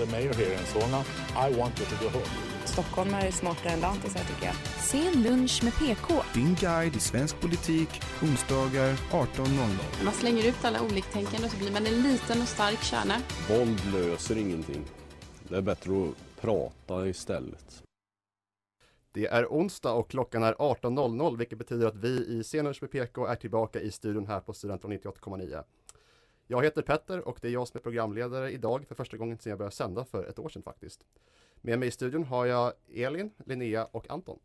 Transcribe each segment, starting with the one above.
The mayor here in Solna. I want you to go home. Stockholm är smartare än lantisar tycker jag. Sen lunch med PK. Din guide i svensk politik, onsdagar 18.00. Man slänger ut alla oliktänkande så blir man en liten och stark kärna. Våld löser ingenting. Det är bättre att prata istället. Det är onsdag och klockan är 18.00 vilket betyder att vi i Scenlunch med PK är tillbaka i studion här på Studentradion 98,9. Jag heter Petter och det är jag som är programledare idag för första gången sedan jag började sända för ett år sedan faktiskt. Med mig i studion har jag Elin, Linnea och Anton.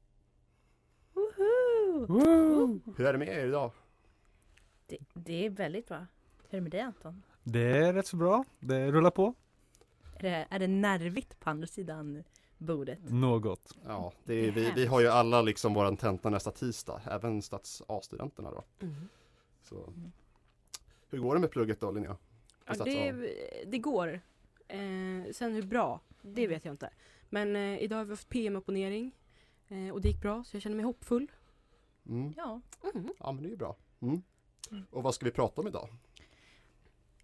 Hur är det med er idag? Det, det är väldigt bra. Hur är det med dig Anton? Det är rätt så bra. Det rullar på. Är det, är det nervigt på andra sidan bordet? Något. Ja, det är, vi, vi har ju alla liksom våran tenta nästa tisdag, även stats A-studenterna då. Mm. Så. Hur går det med plugget då Linnea? Ja, det, det går. Eh, sen hur bra, det vet jag inte. Men eh, idag har vi haft PM-opponering eh, och det gick bra så jag känner mig hoppfull. Mm. Ja. Mm. Ja men det är ju bra. Mm. Och vad ska vi prata om idag?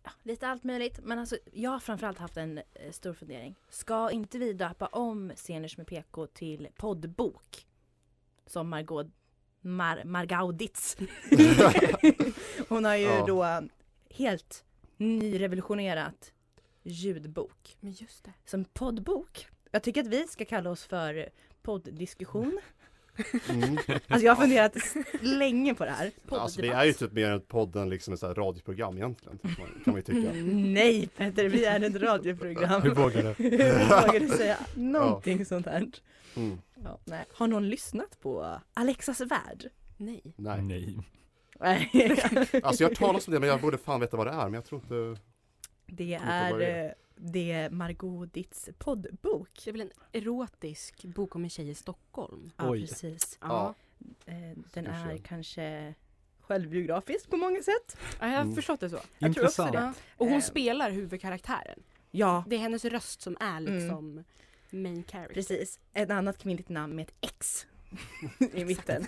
ja, lite allt möjligt. Men alltså, jag har framförallt haft en eh, stor fundering. Ska inte vi döpa om Sceners med PK till poddbok? Som Margot Mar Margauditz. Hon har ju Ja. då helt nyrevolutionerat ljudbok. Men just det. Som poddbok. Jag tycker att vi ska kalla oss för podddiskussion. Mm. Alltså jag har funderat länge på det här. Alltså vi är ju typ mer en podd än liksom ett radioprogram egentligen, kan ju tycka. Nej Petter, vi är ett radioprogram. Hur vågar du? Hur vågar du säga någonting sånt här? Mm. Ja, nej. Har någon lyssnat på Alexas värld? Nej. Nej. Nej. Nej. Alltså jag har talat om det men jag borde fan veta vad det är men jag tror inte Det är det eh, det är Margot Ditts poddbok. Det är väl en erotisk bok om en tjej i Stockholm? Ja, Oj. precis. Ja. Eh, Den är kanske självbiografisk på många sätt. Ja, jag har Mm. förstått det så. Jag tror också Intressant. det. Och hon Eh. spelar huvudkaraktären. Ja, Det är hennes röst som är Mm. liksom main character. precis. Ett annat kvinnligt namn med ett X i mitten.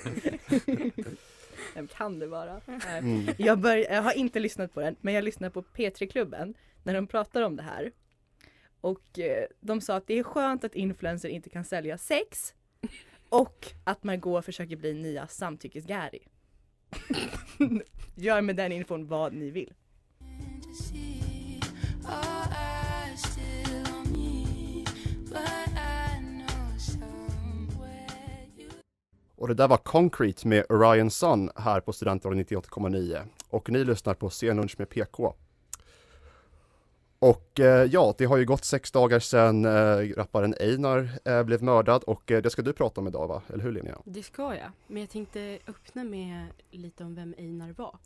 Vem kan det vara? Mm. Jag, bör, jag har inte lyssnat på den, men jag lyssnade på P3-klubben när de pratar om det här. Och eh, de sa att det är skönt att influencer inte kan sälja sex och att Margot försöker bli nya samtyckes-Gary. Gör med den infon vad ni vill. Och det där var Concrete med Orion Sun här på Studentradion 98,9 och ni lyssnar på Scenlunch med PK. Och eh, ja, det har ju gått sex dagar sedan eh, rapparen Einar eh, blev mördad och eh, det ska du prata om idag va? Eller hur Linnea? Det ska jag. Men jag tänkte öppna med lite om vem Einar var.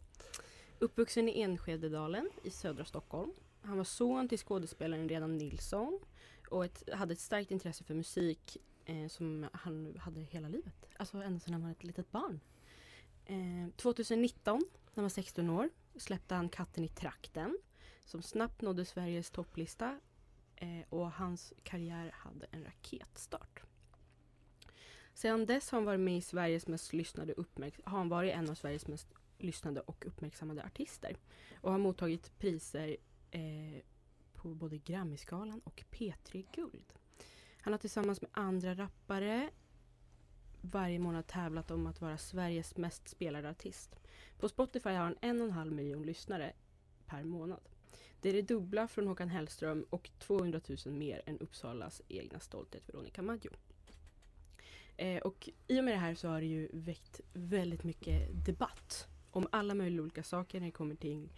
Uppvuxen i Enskededalen i södra Stockholm. Han var son till skådespelaren Redan Nilsson och ett, hade ett starkt intresse för musik eh, som han hade hela livet. Alltså ända sedan han var ett litet barn. Eh, 2019, när han var 16 år, släppte han Katten i trakten som snabbt nådde Sveriges topplista eh, och hans karriär hade en raketstart. Sedan dess har han varit med i Sveriges mest lyssnade uppmärks- har han varit en av Sveriges mest lyssnade och uppmärksammade artister och har mottagit priser eh, på både Grammyskalan och P3 Guld. Han har tillsammans med andra rappare varje månad tävlat om att vara Sveriges mest spelade artist. På Spotify har han en och en halv miljon lyssnare per månad. Det är det dubbla från Håkan Hellström och 200 000 mer än Uppsalas egna stolthet Veronica Maggio. Eh, och i och med det här så har det ju väckt väldigt mycket debatt om alla möjliga olika saker när det kommer till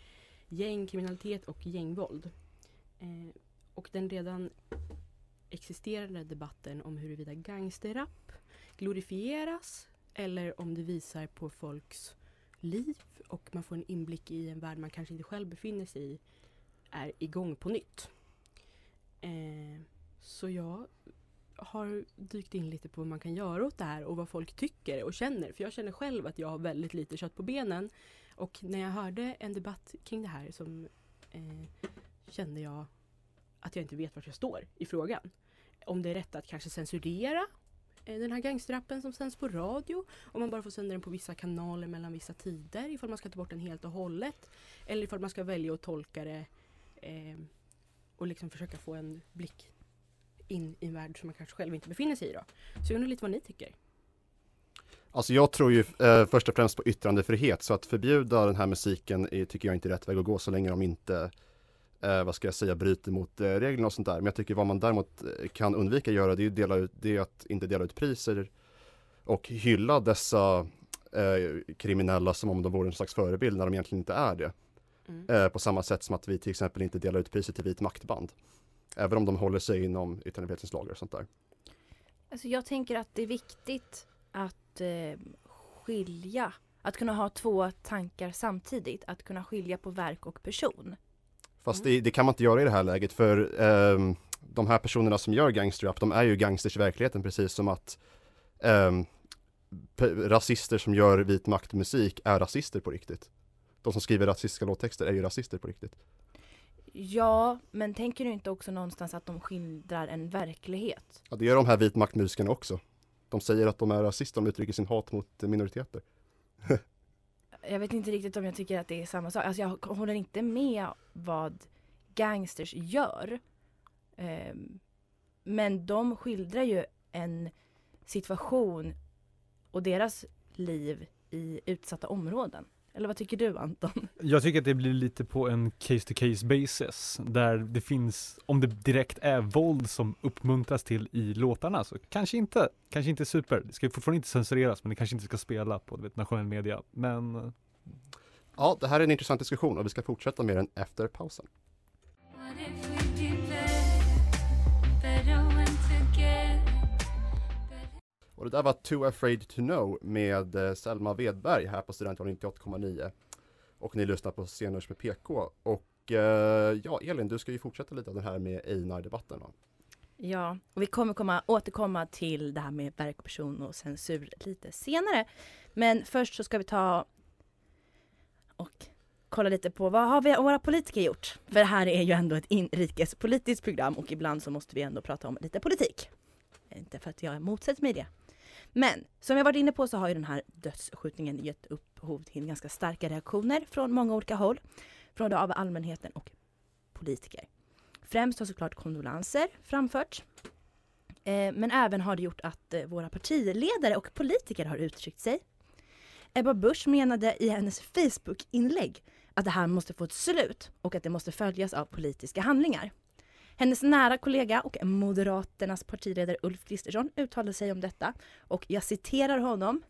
gängkriminalitet och gängvåld. Eh, och den redan existerande debatten om huruvida gangsterrap glorifieras eller om det visar på folks liv och man får en inblick i en värld man kanske inte själv befinner sig i är igång på nytt. Eh, så jag har dykt in lite på vad man kan göra åt det här och vad folk tycker och känner. För jag känner själv att jag har väldigt lite kött på benen. Och när jag hörde en debatt kring det här som eh, kände jag att jag inte vet vart jag står i frågan. Om det är rätt att kanske censurera eh, den här gangsterrappen som sänds på radio. Om man bara får sända den på vissa kanaler mellan vissa tider. Ifall man ska ta bort den helt och hållet. Eller ifall man ska välja att tolka det eh, och liksom försöka få en blick in i en värld som man kanske själv inte befinner sig i då. Så jag undrar lite vad ni tycker. Alltså jag tror ju eh, först och främst på yttrandefrihet så att förbjuda den här musiken är, tycker jag inte är rätt väg att gå så länge de inte eh, vad ska jag säga, bryter mot eh, reglerna och sånt där. Men jag tycker vad man däremot eh, kan undvika att göra det är, dela ut, det är att inte dela ut priser och hylla dessa eh, kriminella som om de vore en slags förebild när de egentligen inte är det. Mm. Eh, på samma sätt som att vi till exempel inte delar ut priser till vit maktband. Även om de håller sig inom yttrandefrihetens lagar och sånt där. Alltså jag tänker att det är viktigt att eh, skilja, att kunna ha två tankar samtidigt, att kunna skilja på verk och person. Fast det, det kan man inte göra i det här läget för ehm, de här personerna som gör gangsterrap, de är ju gangsters i verkligheten precis som att pe- rasister som gör vit maktmusik är rasister på riktigt. De som skriver rasistiska låttexter är ju rasister på riktigt. Ja, men tänker du inte också någonstans att de skildrar en verklighet? Ja, det gör de här vit maktmusikerna också. De säger att de är rasister, de uttrycker sin hat mot minoriteter. Jag vet inte riktigt om jag tycker att det är samma sak. Alltså jag håller inte med vad gangsters gör. Eh, men de skildrar ju en situation och deras liv i utsatta områden. Eller vad tycker du Anton? Jag tycker att det blir lite på en case to case basis där det finns, om det direkt är våld som uppmuntras till i låtarna så kanske inte, kanske inte super. Det ska ju fortfarande inte censureras men det kanske inte ska spela på vet, nationell media. Men eh, Ja, det här är en intressant diskussion och vi ska fortsätta med den efter pausen. Och det där var Too Afraid To Know med eh, Selma Wedberg här på Studentradion 98,9. Och ni lyssnar på Sceners med PK. Och eh, ja, Elin, du ska ju fortsätta lite av den här med Einar-debatten? Ja, och vi kommer komma, återkomma till det här med verk, person och censur lite senare. Men först så ska vi ta och kolla lite på vad har vi, våra politiker gjort? För det här är ju ändå ett inrikespolitiskt program och ibland så måste vi ändå prata om lite politik. Inte för att jag motsätter mig det. Men som jag varit inne på så har ju den här dödsskjutningen gett upphov till ganska starka reaktioner från många olika håll. Från av allmänheten och politiker. Främst har såklart kondolenser framförts. Eh, men även har det gjort att eh, våra partiledare och politiker har uttryckt sig. Ebba Busch menade i hennes Facebook-inlägg att det här måste få ett slut och att det måste följas av politiska handlingar. Hennes nära kollega och Moderaternas partiledare Ulf Kristersson uttalade sig om detta och jag citerar honom.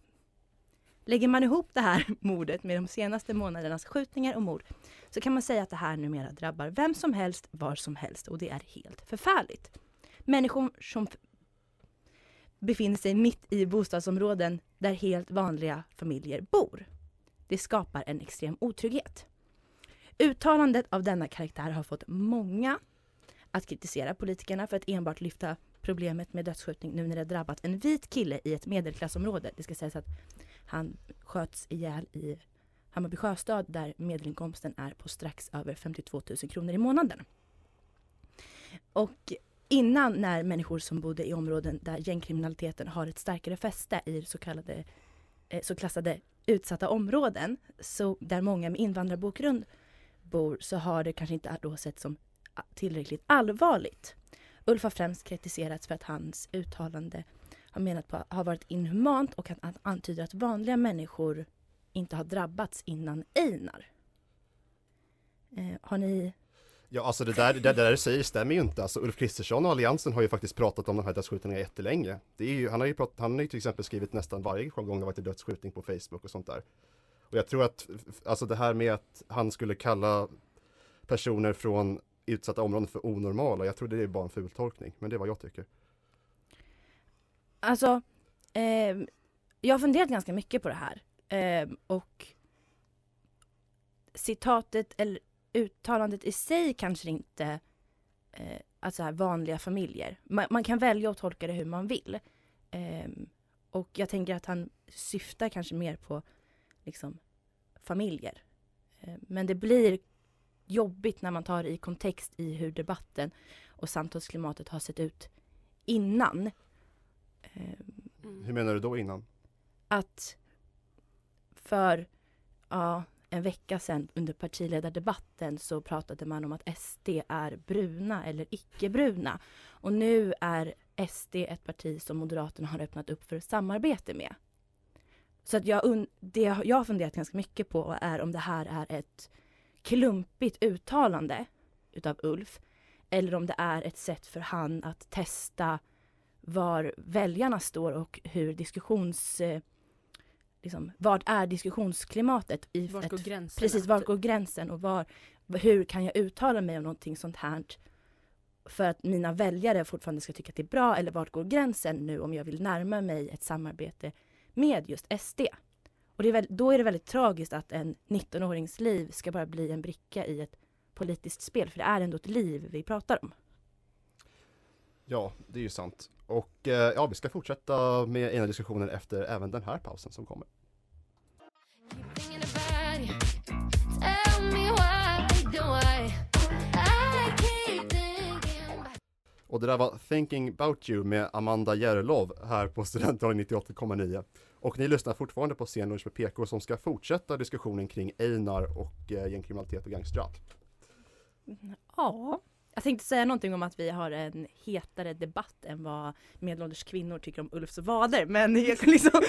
Lägger man ihop det här mordet med de senaste månadernas skjutningar och mord så kan man säga att det här numera drabbar vem som helst, var som helst och det är helt förfärligt. Människor som befinner sig mitt i bostadsområden där helt vanliga familjer bor. Det skapar en extrem otrygghet. Uttalandet av denna karaktär har fått många att kritisera politikerna för att enbart lyfta problemet med dödsskjutning nu när det drabbat en vit kille i ett medelklassområde. Det ska sägas att han sköts ihjäl i Hammarby sjöstad där medelinkomsten är på strax över 52 000 kronor i månaden. Och innan när människor som bodde i områden där gängkriminaliteten har ett starkare fäste i så kallade eh, så klassade utsatta områden, så där många med invandrarbakgrund bor, så har det kanske inte då sett som tillräckligt allvarligt. Ulf har främst kritiserats för att hans uttalande har menat på har varit inhumant och att han antyder att vanliga människor inte har drabbats innan Einar. Eh, har ni Ja, alltså det där, det, det där du säger stämmer ju inte. Alltså Ulf Kristersson och Alliansen har ju faktiskt pratat om de här dödsskjutningarna jättelänge. Det är ju, han, har ju pratat, han har ju till exempel skrivit nästan varje gång det har varit en dödsskjutning på Facebook och sånt där. Och jag tror att, alltså det här med att han skulle kalla personer från utsatta områden för onormala, jag tror det är bara en fultolkning. Men det är vad jag tycker. Alltså, eh, jag har funderat ganska mycket på det här. Eh, och citatet eller uttalandet i sig kanske inte eh, alltså här vanliga familjer. Man, man kan välja att tolka det hur man vill. Eh, och jag tänker att han syftar kanske mer på liksom familjer. Eh, men det blir jobbigt när man tar i kontext i hur debatten och samtalsklimatet har sett ut innan. Ehm, Hur menar du då innan? att för ja, en vecka sedan under partiledardebatten så pratade man om att SD är bruna eller icke-bruna. Och nu är SD ett parti som Moderaterna har öppnat upp för samarbete med. Så att jag, det jag har funderat ganska mycket på är om det här är ett klumpigt uttalande utav Ulf eller om det är ett sätt för han att testa var väljarna står och hur diskussions... Eh, liksom, vad är diskussionsklimatet? I ett, går gränserna, Precis, var går gränsen och var, hur kan jag uttala mig om någonting sånt här för att mina väljare fortfarande ska tycka att det är bra eller vart går gränsen nu om jag vill närma mig ett samarbete med just SD? Och det är väl, då är det väldigt tragiskt att en 19-årings liv ska bara bli en bricka i ett politiskt spel, för det är ändå ett liv vi pratar om. Ja, det är ju sant. Och eh, ja, vi ska fortsätta med ena diskussionen efter även den här pausen som kommer. Och det där var Thinking about you med Amanda Järlov här på Studentradion 98,9. Och ni lyssnar fortfarande på Scenlunch med PK som ska fortsätta diskussionen kring Einar och eh, gängkriminalitet och gangsterrap. Ja. Jag tänkte säga någonting om att vi har en hetare debatt än vad medelålders kvinnor tycker om Ulfs vader, men jag kan liksom...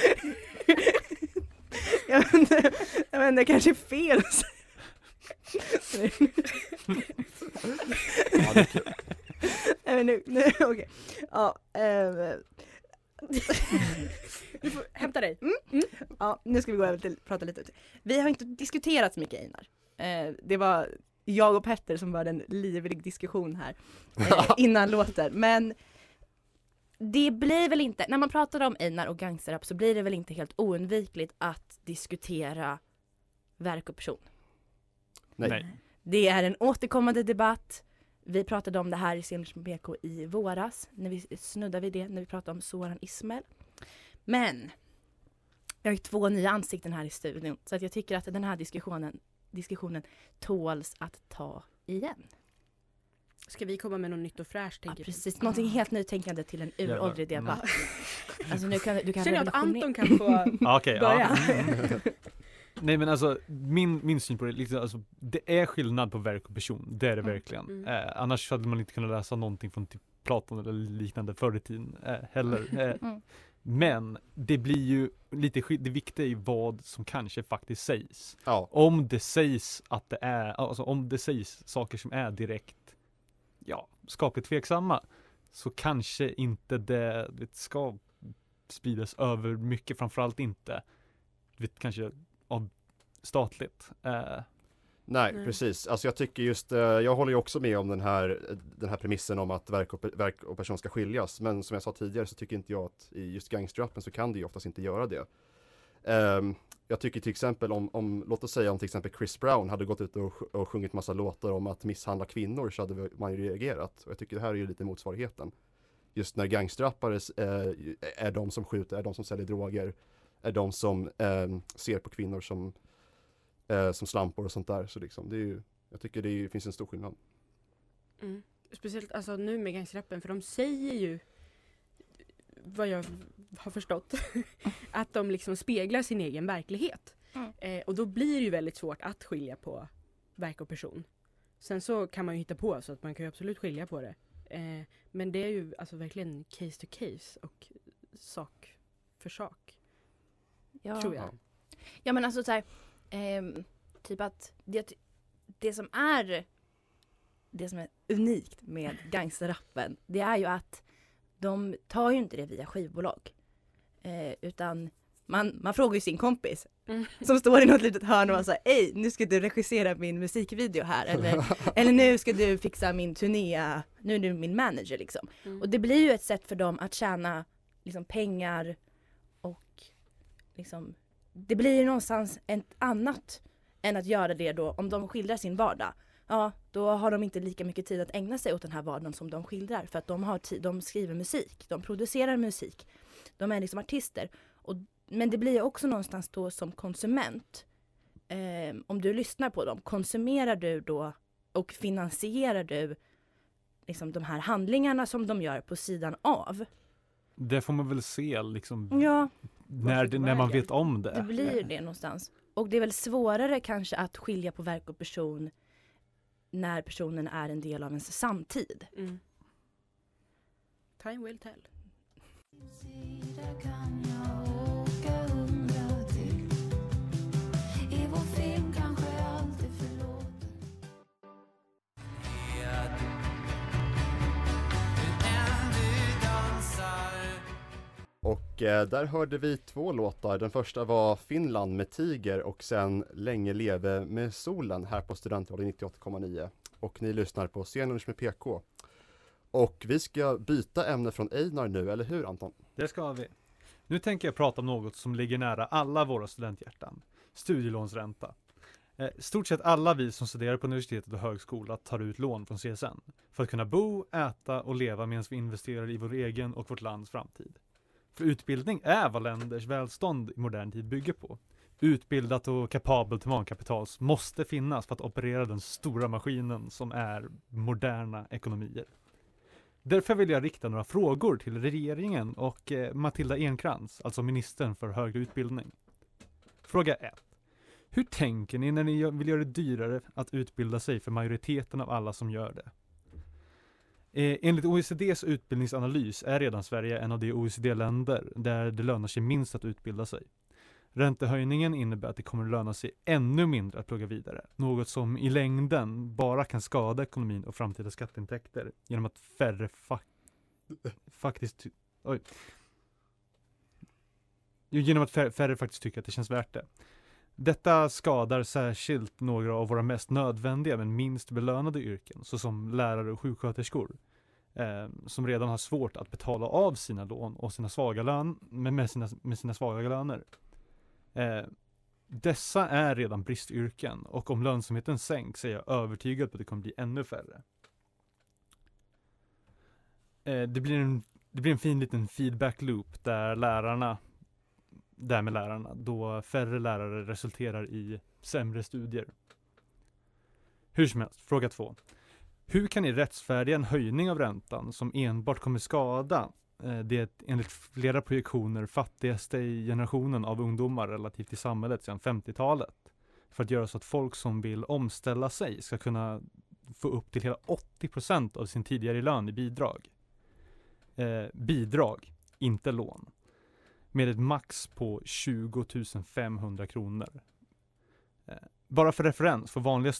jag vet inte, jag vet inte, det kanske är fel att säga. Ja, det är kul. Nej men nu, nu okej. Ja, ehm. Du får hämta dig. Mm, mm. Ja, nu ska vi gå över till prata lite. Vi har inte diskuterat så mycket Einar. Eh, det var jag och Petter som var en livlig diskussion här eh, innan låten. Men det blir väl inte, när man pratar om Einar och gangsterrap så blir det väl inte helt oundvikligt att diskutera verk och person. Nej. Det är en återkommande debatt. Vi pratade om det här i med BK i våras, när vi snuddade vid det, när vi pratade om Soran Ismail. Men vi har ju två nya ansikten här i studion, så att jag tycker att den här diskussionen, diskussionen tåls att ta igen. Ska vi komma med något nytt och fräscht? Ja, precis, någonting helt nytänkande till en uråldrig debatt. Alltså nu kan du kan Känner jag att Anton kan få okej, ja. börja? Mm. Nej men alltså min, min syn på det, liksom, alltså, det är skillnad på verk och person, det är det Mm. verkligen. Mm. Eh, annars hade man inte kunnat läsa någonting från typ Platon eller liknande förr i tiden eh, heller. Eh, Mm. Men det blir ju lite det viktiga i vad som kanske faktiskt sägs. Ja, Om det sägs att det är, alltså om det sägs saker som är direkt, ja, skapligt tveksamma, så kanske inte det, det ska spridas över mycket, framförallt inte, vet, kanske av statligt. Eh, Nej, Nej. precis. Alltså jag tycker just, eh, jag håller ju också med om den här, den här premissen om att verk och, verk och person ska skiljas. Men som jag sa tidigare så tycker inte jag att i just gangsterrappen så kan det ju oftast inte göra det. Ehm, jag tycker till exempel om, om, låt oss säga om till exempel Chris Brown hade gått ut och, och sjungit massa låtar om att misshandla kvinnor så hade man ju reagerat. Och jag tycker det här är ju lite motsvarigheten. Just när gangsterrappare eh, är de som skjuter, är de som säljer droger, är de som ehm, ser på kvinnor som eh, som slampor och sånt där. Så liksom, det är ju, jag tycker det är, finns en stor skillnad. Mm. Speciellt alltså nu med gangsterrappen för de säger ju vad jag har förstått att de liksom speglar sin egen verklighet. Mm. Eh, och då blir det ju väldigt svårt att skilja på verk och person. Sen så kan man ju hitta på så att man kan ju absolut skilja på det. Eh, men det är ju alltså verkligen case to case och sak för sak. Ja. Tror jag. Ja. Ja men alltså så här, ehm, typ att det, det som är det som är unikt med gangsterrappen, det är ju att de tar ju inte det via skivbolag. Eh, utan man, man frågar ju sin kompis Mm. som står i något litet hörn och bara säger Ej, nu ska du regissera min musikvideo här eller, eller nu ska du fixa min turné, nu är du min manager liksom. Mm. Och det blir ju ett sätt för dem att tjäna liksom, pengar och liksom, det blir ju någonstans ett annat än att göra det då om de skildrar sin vardag. ja, då har de inte lika mycket tid att ägna sig åt den här vardagen som de skildrar. För att de, har tid, de skriver musik, de producerar musik. De är liksom artister. Och, men det blir också någonstans då som konsument. Eh, om du lyssnar på dem, konsumerar du då och finansierar du liksom de här handlingarna som de gör på sidan av? Det får man väl se liksom Ja. När, det, när man vet om det. Det blir det någonstans. Och det är väl svårare kanske att skilja på verk och person när personen är en del av ens samtid. Mm. Time will tell. Och eh, där hörde vi två låtar. Den första var Finland med Tiger och sen Länge leve med solen här på Studentradion 98,9. Och ni lyssnar på Scenlunch med PK. Och vi ska byta ämne från Einar nu, eller hur Anton? Det ska vi. Nu tänker jag prata om något som ligger nära alla våra studenthjärtan. Studielånsränta. Eh, stort sett alla vi som studerar på universitetet och högskola tar ut lån från CSN för att kunna bo, äta och leva medan vi investerar i vår egen och vårt lands framtid. För utbildning är vad länders välstånd i modern tid bygger på. Utbildat och kapabelt humankapital måste finnas för att operera den stora maskinen som är moderna ekonomier. Därför vill jag rikta några frågor till regeringen och eh, Matilda Enkrans, alltså ministern för högre utbildning. Fråga 1. Hur tänker ni när ni vill göra det dyrare att utbilda sig för majoriteten av alla som gör det? Eh, enligt OECDs utbildningsanalys är redan Sverige en av de OECD-länder där det lönar sig minst att utbilda sig. Räntehöjningen innebär att det kommer att löna sig ännu mindre att plugga vidare, något som i längden bara kan skada ekonomin och framtida skatteintäkter genom att färre fa- faktiskt, oj. Genom att färre, färre faktiskt tycker att det känns värt det. Detta skadar särskilt några av våra mest nödvändiga men minst belönade yrken, såsom lärare och sjuksköterskor, eh, som redan har svårt att betala av sina lån och sina svaga lön, med, med, sina, med sina svaga löner. Eh, dessa är redan bristyrken och om lönsamheten sänks är jag övertygad på att det kommer bli ännu färre. Eh, det, blir en, det blir en fin liten feedback loop där lärarna det här med lärarna, då färre lärare resulterar i sämre studier. Hur som helst, fråga två. Hur kan ni rättfärdiga en höjning av räntan som enbart kommer skada eh, det enligt flera projektioner fattigaste i generationen av ungdomar relativt till samhället sedan 50-talet? För att göra så att folk som vill omställa sig ska kunna få upp till hela 80% av sin tidigare lön i bidrag. Eh, bidrag, inte lån med ett max på 20 500 kronor. Eh, bara för referens får vanliga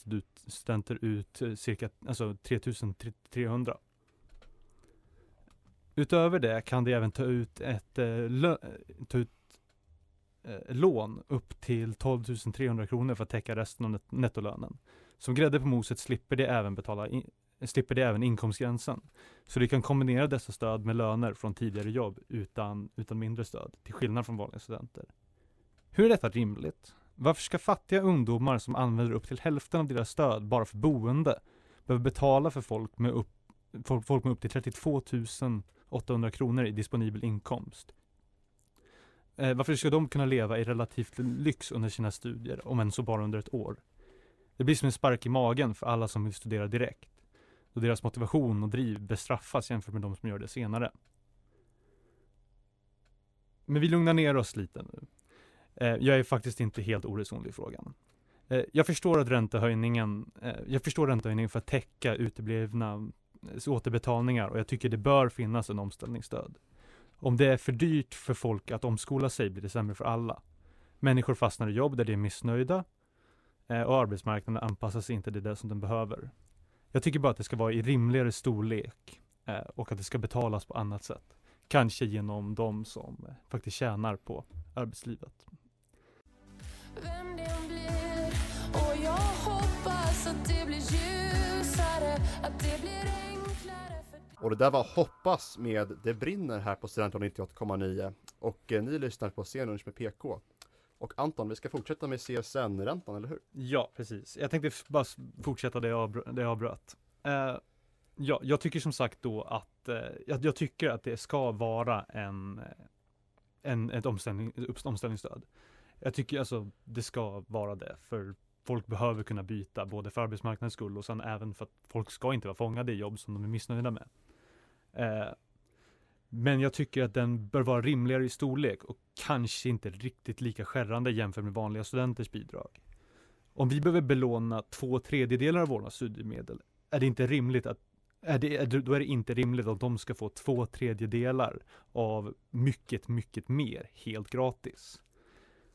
studenter ut eh, cirka alltså 3 300. Utöver det kan de även ta ut ett eh, lö- ta ut eh, lån upp till 12 300 kronor för att täcka resten av net- nettolönen. Som grädde på moset slipper de även betala in, slipper de även inkomstgränsen. Så de kan kombinera dessa stöd med löner från tidigare jobb utan, utan mindre stöd, till skillnad från vanliga studenter. Hur är detta rimligt? Varför ska fattiga ungdomar som använder upp till hälften av deras stöd bara för boende behöva betala för folk med upp, folk, folk med upp till 32 800 kronor i disponibel inkomst? Eh, varför ska de kunna leva i relativt lyx under sina studier, om än så bara under ett år? Det blir som en spark i magen för alla som vill studera direkt då deras motivation och driv bestraffas jämfört med de som gör det senare. Men vi lugnar ner oss lite nu. Eh, jag är faktiskt inte helt oresonlig i frågan. Eh, jag förstår att räntehöjningen, eh, jag förstår räntehöjningen för att täcka uteblivna återbetalningar och jag tycker det bör finnas en omställningsstöd. Om det är för dyrt för folk att omskola sig blir det sämre för alla. Människor fastnar i jobb där de är missnöjda och arbetsmarknaden anpassar sig inte till det som den behöver. Jag tycker bara att det ska vara i rimligare storlek eh, och att det ska betalas på annat sätt. Kanske genom de som eh, faktiskt tjänar på arbetslivet. Vem det än blir Och jag hoppas att det blir ljusare Att det blir enklare för Och det där var Hoppas med Det brinner här på Studentradion 98,9 och eh, ni lyssnar på Scenlunch med PK. Och Anton, vi ska fortsätta med CSN-räntan, eller hur? Ja, precis. Jag tänkte bara fortsätta det jag, det jag avbröt. Uh, ja, jag tycker som sagt då att uh, jag, jag tycker att det ska vara en, eh, en ett omställning, ett omställningsstöd. Jag tycker alltså det ska vara det, för folk behöver kunna byta både för arbetsmarknadens skull och sen även för att folk ska inte vara fångade i jobb som de är missnöjda med. Uh, men jag tycker att den bör vara rimligare i storlek och kanske inte riktigt lika skärrande jämfört med vanliga studenters bidrag. Om vi behöver belåna två tredjedelar av våra studiemedel, är det inte rimligt att är det, då är det inte rimligt att de ska få två tredjedelar av mycket, mycket mer helt gratis.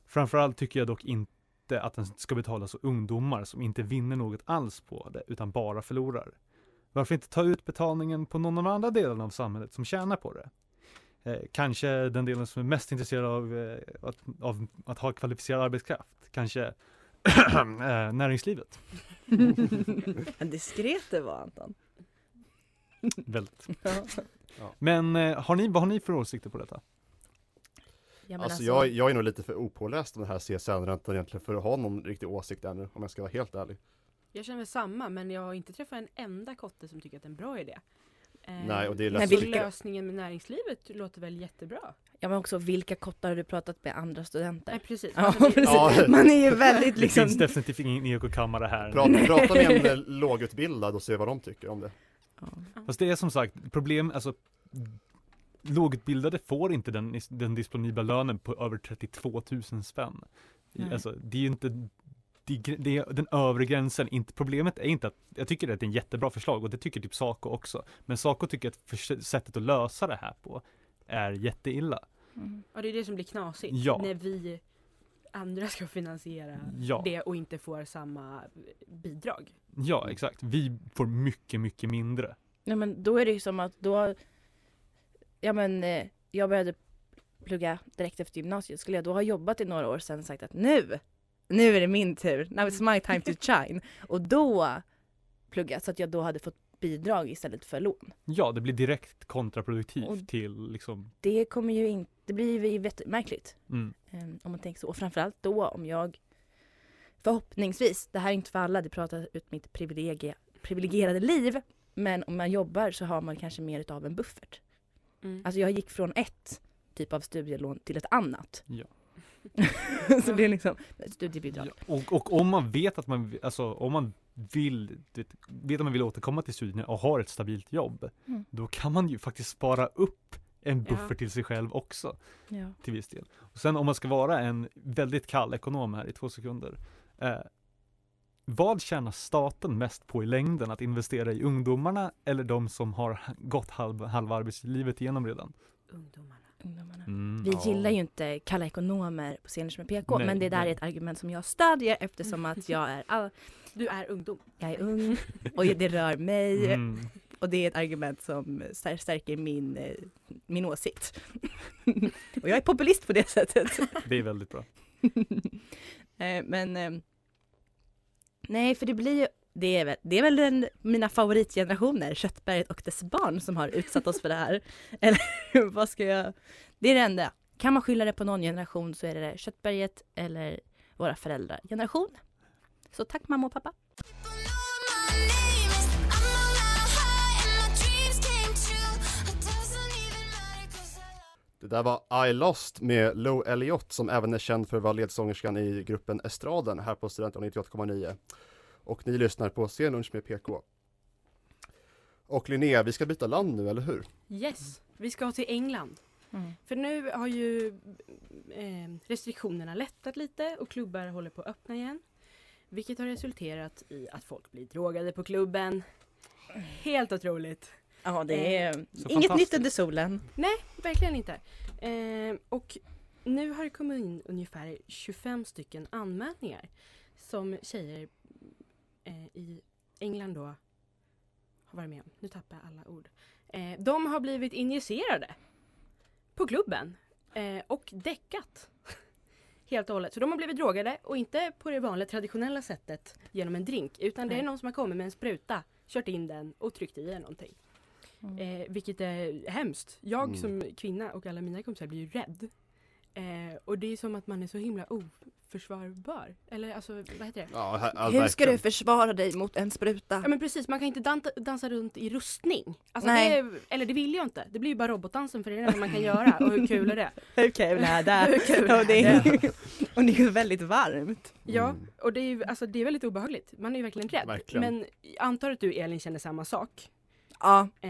Framförallt tycker jag dock inte att den ska betalas av ungdomar som inte vinner något alls på det, utan bara förlorar. Varför inte ta ut betalningen på någon av de andra delarna av samhället som tjänar på det? Eh, kanske den delen som är mest intresserad av, eh, att, av att ha kvalificerad arbetskraft. Kanske eh, näringslivet. Diskret det var Anton. Väldigt. Ja. Men eh, har ni, vad har ni för åsikter på detta? Ja, men Alltså, alltså- jag, jag är nog lite för opåläst om den här CSN-räntan egentligen för att ha någon riktig åsikt ännu, om jag ska vara helt ärlig. Jag känner väl samma men jag har inte träffat en enda kotte som tycker att det är en bra idé. Eh, Nej, och det är Men vilka-. Lösningen med näringslivet låter väl jättebra? Ja men också vilka kottar har du pratat med andra studenter? Nej precis. Ja, Alltså, det- precis. Ja. Man är ju väldigt Det liksom finns definitivt ingen ekokammare här. Prata, prata med en eh, lågutbildad och se vad de tycker om det. Fast det är som sagt problem, alltså lågutbildade får inte den, den disponibla lönen på över 32 000 spänn. Nej. Alltså det är ju inte det, är- det den övre gränsen, inte, problemet är inte att, jag tycker att det är en jättebra förslag och det tycker typ Saco också. Men Saco tycker att för, sättet att lösa det här på är jätteilla. Ja det är det som blir knasigt. Ja. När vi andra ska finansiera Ja. det och inte får samma bidrag. Ja, exakt. Vi får mycket, mycket mindre. Ja men då är det ju som att då Ja men eh, jag började plugga direkt efter gymnasiet. Skulle jag då ha jobbat i några år sedan och sagt att nu, nu är det min tur. Now it's my time to shine. Och då pluggat så att jag då hade fått bidrag istället för lån. Ja, det blir direkt kontraproduktivt Och- till liksom, Det kommer ju inte, det blir ju jättemärkligt. mm, Um, om man tänker så. Och framförallt då om jag förhoppningsvis, det här är inte för alla, det pratar ut mitt privilegie, privilegierade liv. Men om man jobbar så har man kanske mer utav en buffert. Mm. Alltså jag gick från ett typ av studielån till ett annat. ja. så det är liksom studiebidrag. Och, och om man vet att man, alltså om man vill, vet, vet att man vill återkomma till studierna och har ett stabilt jobb, Mm. då kan man ju faktiskt spara upp en Ja. buffert till sig själv också, Ja. till viss del. Och sen om man ska vara en väldigt kall ekonom här i två sekunder, eh, vad tjänar staten mest på i längden? Att investera i ungdomarna eller de som har gått halva, halva arbetslivet igenom redan? Ungdomarna. Ungdomarna. Mm. Vi gillar ju inte kalla ekonomer på scener som är PK, Nej, men det där nej. är ett argument som jag stödjer eftersom att jag är, all, Du är ungdom. jag är ung och det rör mig. Mm. Och det är ett argument som stär- stärker min, eh, min åsikt. och jag är populist på det sättet. Det är väldigt bra. Eh, Men eh, nej, för det blir ju det är väl, det är väl den, mina favoritgenerationer, Köttberget och dess barn, som har utsatt oss för det här. Eller vad ska jag... Det är det enda. Kan man skylla det på någon generation så är det Köttberget eller våra föräldrar generation. Så tack mamma och pappa. Det där var I Lost med Lou Elliot som även är känd för att vara ledsångerskan i gruppen Estraden här på Studenten 98,9. Och ni lyssnar på Scenlunch med PK. Och Linnea, vi ska byta land nu, eller hur? Yes, vi ska till England. För nu har ju eh, restriktionerna lättat lite och klubbar håller på att öppna igen. Vilket har resulterat i att folk blir drogade på klubben. Helt otroligt. Ja, det är Eh, inget nytt under solen. Nej, verkligen inte. Eh, och nu har det kommit in ungefär 25 stycken anmälningar som tjejer eh, i England då har varit med om. Nu tappar jag alla ord. Eh, de har blivit injicerade på klubben eh, och däckat. Helt och hållet. Så de har blivit drogade och inte på det vanliga traditionella sättet genom en drink utan det är någon som har kommit med en spruta, kört in den och tryckt i den någonting. Eh, vilket är hemskt. Jag Mm. som kvinna och alla mina kompisar blir ju rädd. Eh, och det är som att man är så himla oförsvarbar. Eller alltså, vad heter det? Ja, här, Hur ska verkligen. du försvara dig mot en spruta? Ja men precis, man kan inte dan- dansa runt i rustning. Alltså Nej. det är, eller det vill jag inte. Det blir ju bara robotdansen för det är det enda man kan göra. Och hur kul är det? Hur kul är det? Hur kul det är, är och det är ju väldigt varmt. Ja, Mm. och det är ju alltså, det är väldigt obehagligt. Man är ju verkligen rädd. Verkligen. Men antar att du Elin känner samma sak. Ja, Eh,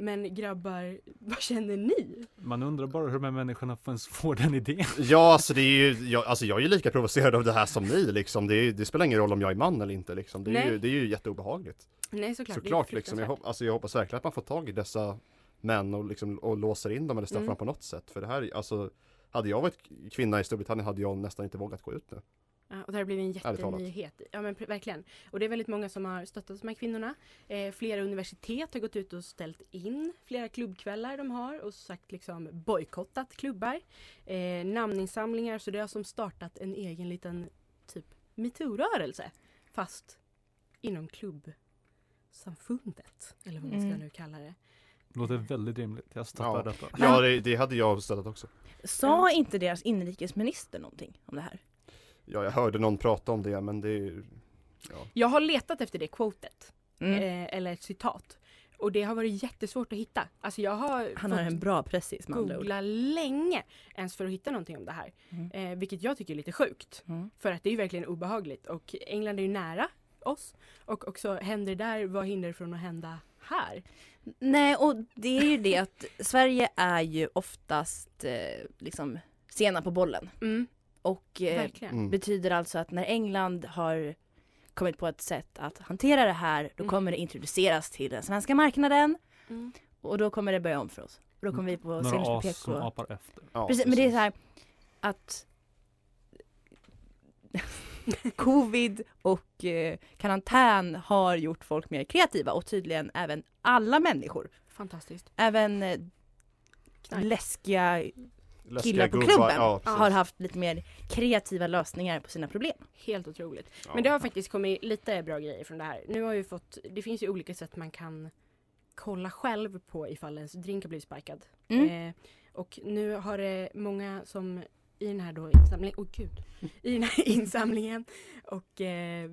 men grabbar, vad känner ni? Man undrar bara hur de här människorna ens får den idén. Ja, alltså det är ju, jag, alltså jag är ju lika provocerad av det här som ni liksom. Det, är, det spelar ingen roll om jag är man eller inte liksom. Det är, Nej. ju, det är ju jätteobehagligt. Nej såklart. Såklart liksom. Jag, fruktansvärt. hop- alltså, jag hoppas verkligen att man får tag i dessa män och, liksom, och låser in dem eller straffar Mm. dem på något sätt. För det här, alltså hade jag varit kvinna i Storbritannien hade jag nästan inte vågat gå ut nu. Ja, och det här blir en jättenyhet. Ja men verkligen. Och det är väldigt många som har stöttat de här kvinnorna. Eh, flera universitet har gått ut och ställt in flera klubbkvällar de har och sagt liksom bojkottat klubbar. Eh, namninsamlingar, så det har som startat en egen liten typ metoo-rörelse. Fast inom klubbsamfundet. Eller vad man ska Mm. nu kalla det. Låter väldigt rimligt. Jag stöttar Ja, detta. ja det, det hade jag stöttat också. sa inte deras inrikesminister någonting om det här? Ja, jag hörde någon prata om det men det är ja. Jag har letat efter det quotet. Mm. Eh, eller ett citat. Och det har varit jättesvårt att hitta. Alltså jag har Han har fått en bra pressis med andra ord. googla länge ens för att hitta någonting om det här. Mm. Eh, vilket jag tycker är lite sjukt. Mm. För att det är ju verkligen obehagligt och England är ju nära oss. Och också händer det där, vad hindrar från att hända här? Nej, och det är ju det att Sverige är ju oftast eh, liksom sena på bollen. Mm, Och eh. Mm. betyder alltså att när England har kommit på ett sätt att hantera det här, då Mm. kommer det introduceras till den svenska marknaden Mm. och då kommer det börja om för oss. Och då kommer vi på Några Seners as PK. som apar efter. Ja, Precis, men det är så här att covid och eh, karantän har gjort folk mer kreativa och tydligen även alla människor. Fantastiskt. Även eh, Läskiga killar på gubbar, klubben ja, har haft lite mer kreativa lösningar på sina problem. Helt otroligt. Ja. Men det har faktiskt kommit lite bra grejer från det här. Nu har vi fått, det finns ju olika sätt man kan kolla själv på ifall ens drink har blivit sparkad. Mm. Eh, och nu har det många som i den här då insamlingen, åh gud, i den här insamlingen och eh,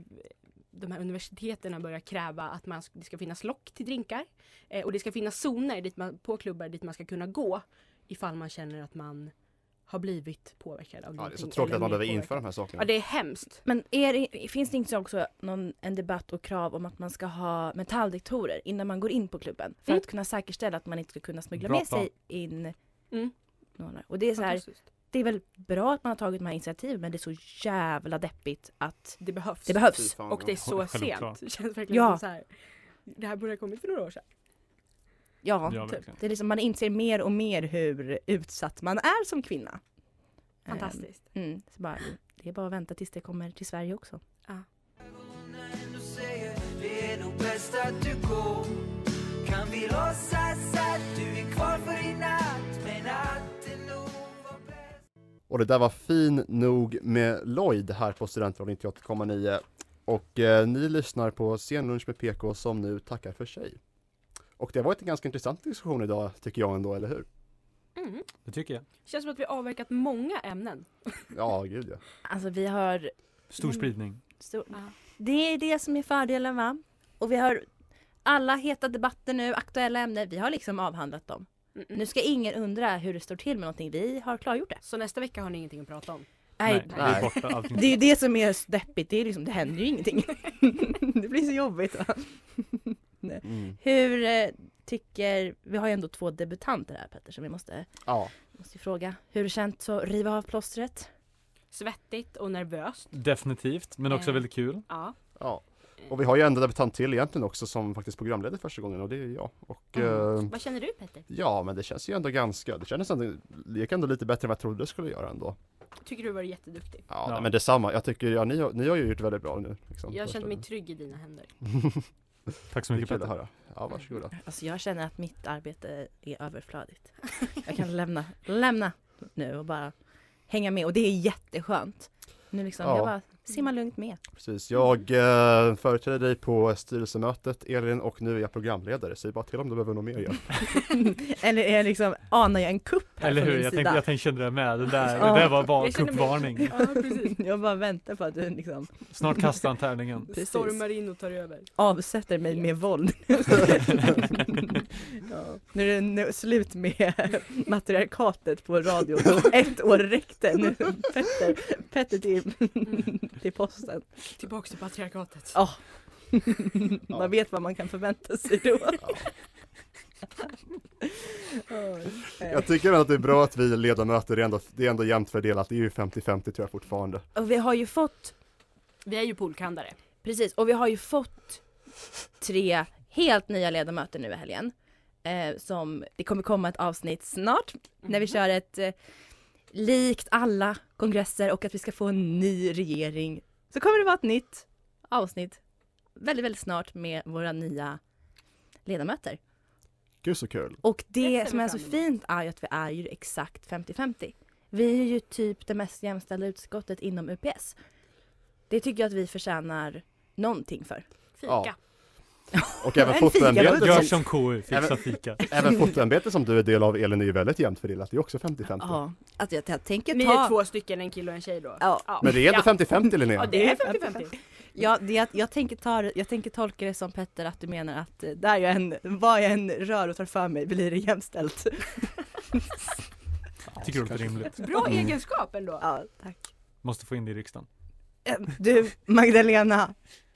de här universiteten har börjat kräva att man, det ska finnas lock till drinkar eh, och det ska finnas zoner dit man, på klubbar dit man ska kunna gå ifall man känner att man har blivit påverkad av Ja, det är så tråkigt att man behöver påverkad. införa de här sakerna. Ja det är hemskt. Men är det, finns det inte också någon, en debatt och krav om att man ska ha metalldetektorer innan man går in på klubben? För Mm. att kunna säkerställa att man inte ska kunna smuggla Bra med sig in Mm. några. Och det är så här, det är väl bra att man har tagit de här initiativen men det är så jävla deppigt att Det behövs. det behövs. fan, Och det är så sent. Det känns verkligen Ja. som så här. Det här borde ha kommit för några år sedan. Ja, Ja, typ. det är liksom man inser mer och mer hur utsatt man är som kvinna. Fantastiskt. Ehm, Mm, så bara, det är bara att vänta tills det kommer till Sverige också. Ja. Det är nog bäst att du går Kan vi låtsas att du är kvar för i natt Men natten nog var bäst Och det där var fin nog med Lloyd här på Studentradion 98,9 Och eh, ni lyssnar på Scenlunch med PK som nu tackar för sig Och det har varit en ganska intressant diskussion idag tycker jag ändå, eller hur? Mm. Det tycker jag. Känns som att vi har avverkat många ämnen. Ja, gud ja Alltså vi har Stor spridning. stor, Ja. Det är det som är fördelen va? Och vi har alla heta debatter nu, aktuella ämnen, vi har liksom avhandlat dem. Mm-mm. Nu ska ingen undra hur det står till med någonting, vi har klargjort det. Så nästa vecka har ni ingenting att prata om? Nej, det är Nej. det är ju det som är deppigt, det, är liksom, det händer ju ingenting. det blir så jobbigt. Va? Mm. Hur eh, tycker, vi har ju ändå två debutanter här Petter som vi måste, Ja, måste fråga. Hur det känns att riva av plåstret? Svettigt och nervöst. Definitivt, men också Eh. väldigt kul. Ja. ja Och vi har ju en debutant till egentligen också som faktiskt programledare första gången och det är jag och Mm. eh, Vad känner du Petter? Ja men det känns ju ändå ganska, det kändes ändå, det gick ändå lite bättre än vad jag trodde det skulle göra ändå Tycker du var jätteduktig? Ja, Ja. men detsamma, jag tycker, ja, ni, har, ni har ju gjort väldigt bra nu liksom, Jag första kände mig trygg i dina händer. Tack så mycket Petter. höra, ja varsågoda Alltså jag känner att mitt arbete är överflödigt. Jag kan lämna, lämna nu och bara hänga med och det är jätteskönt. Nu liksom, Ja. jag bara simma lugnt med. Precis, jag eh, företräder dig på styrelsemötet Elin och nu är jag programledare. Säg bara till om du behöver något mer hjälp. Eller är liksom, anar jag en kupp här Eller från hur, jag sida? tänkte, jag tänkte kände det med. Det där, Ja. det där var bara Jag kuppvarning. Ja, precis. jag bara väntar på att du liksom Snart kastar han tärningen. Precis. Stormar in och tar över. avsätter mig med våld. ja. Nu är det nu slut med matriarkatet på radio. Ett år räckte. Nu Petter, Petter till, till posten. Tillbaks till patriarkatet. Ja. Man vet vad man kan förvänta sig då. Jag tycker att det är bra att vi ledamöter är ändå, det är ändå jämnt fördelat. Det är ju 50-50 tror jag fortfarande. Och vi har ju fått Vi är ju poolkandare. Precis, och vi har ju fått tre helt nya ledamöter nu i helgen. Eh, som, det kommer komma ett avsnitt snart när vi kör ett eh, likt alla kongresser och att vi ska få en ny regering. Så kommer det vara ett nytt avsnitt väldigt, väldigt snart med våra nya ledamöter. Gud så kul. Och Det det som är så fint är ju att vi är ju exakt 50-50. Vi är ju typ det mest jämställda utskottet inom UPS. Det tycker jag att vi förtjänar någonting för. Fika. Och även fotoämbetet Gör som, KU, fixa Även- fika. även fotoämbetet som du är del av Elin är ju väldigt jämnt fördelat. Det är också 50-50. Ja, att jag, jag tänker Ni ta... är två stycken, en kille och en tjej då. Ja. Men det är ändå 50-50 Linnea. Ja, det är 50-50. Ja, det, är jag, tänker ta, jag tänker tolka det som Petter att du menar att eh, där jag än, vad jag än rör och tar för mig blir det jämställt. Tycker det låter rimligt. Bra Mm. egenskap ändå. Ja, tack. Måste få in det i riksdagen. Eh, Du, Magdalena,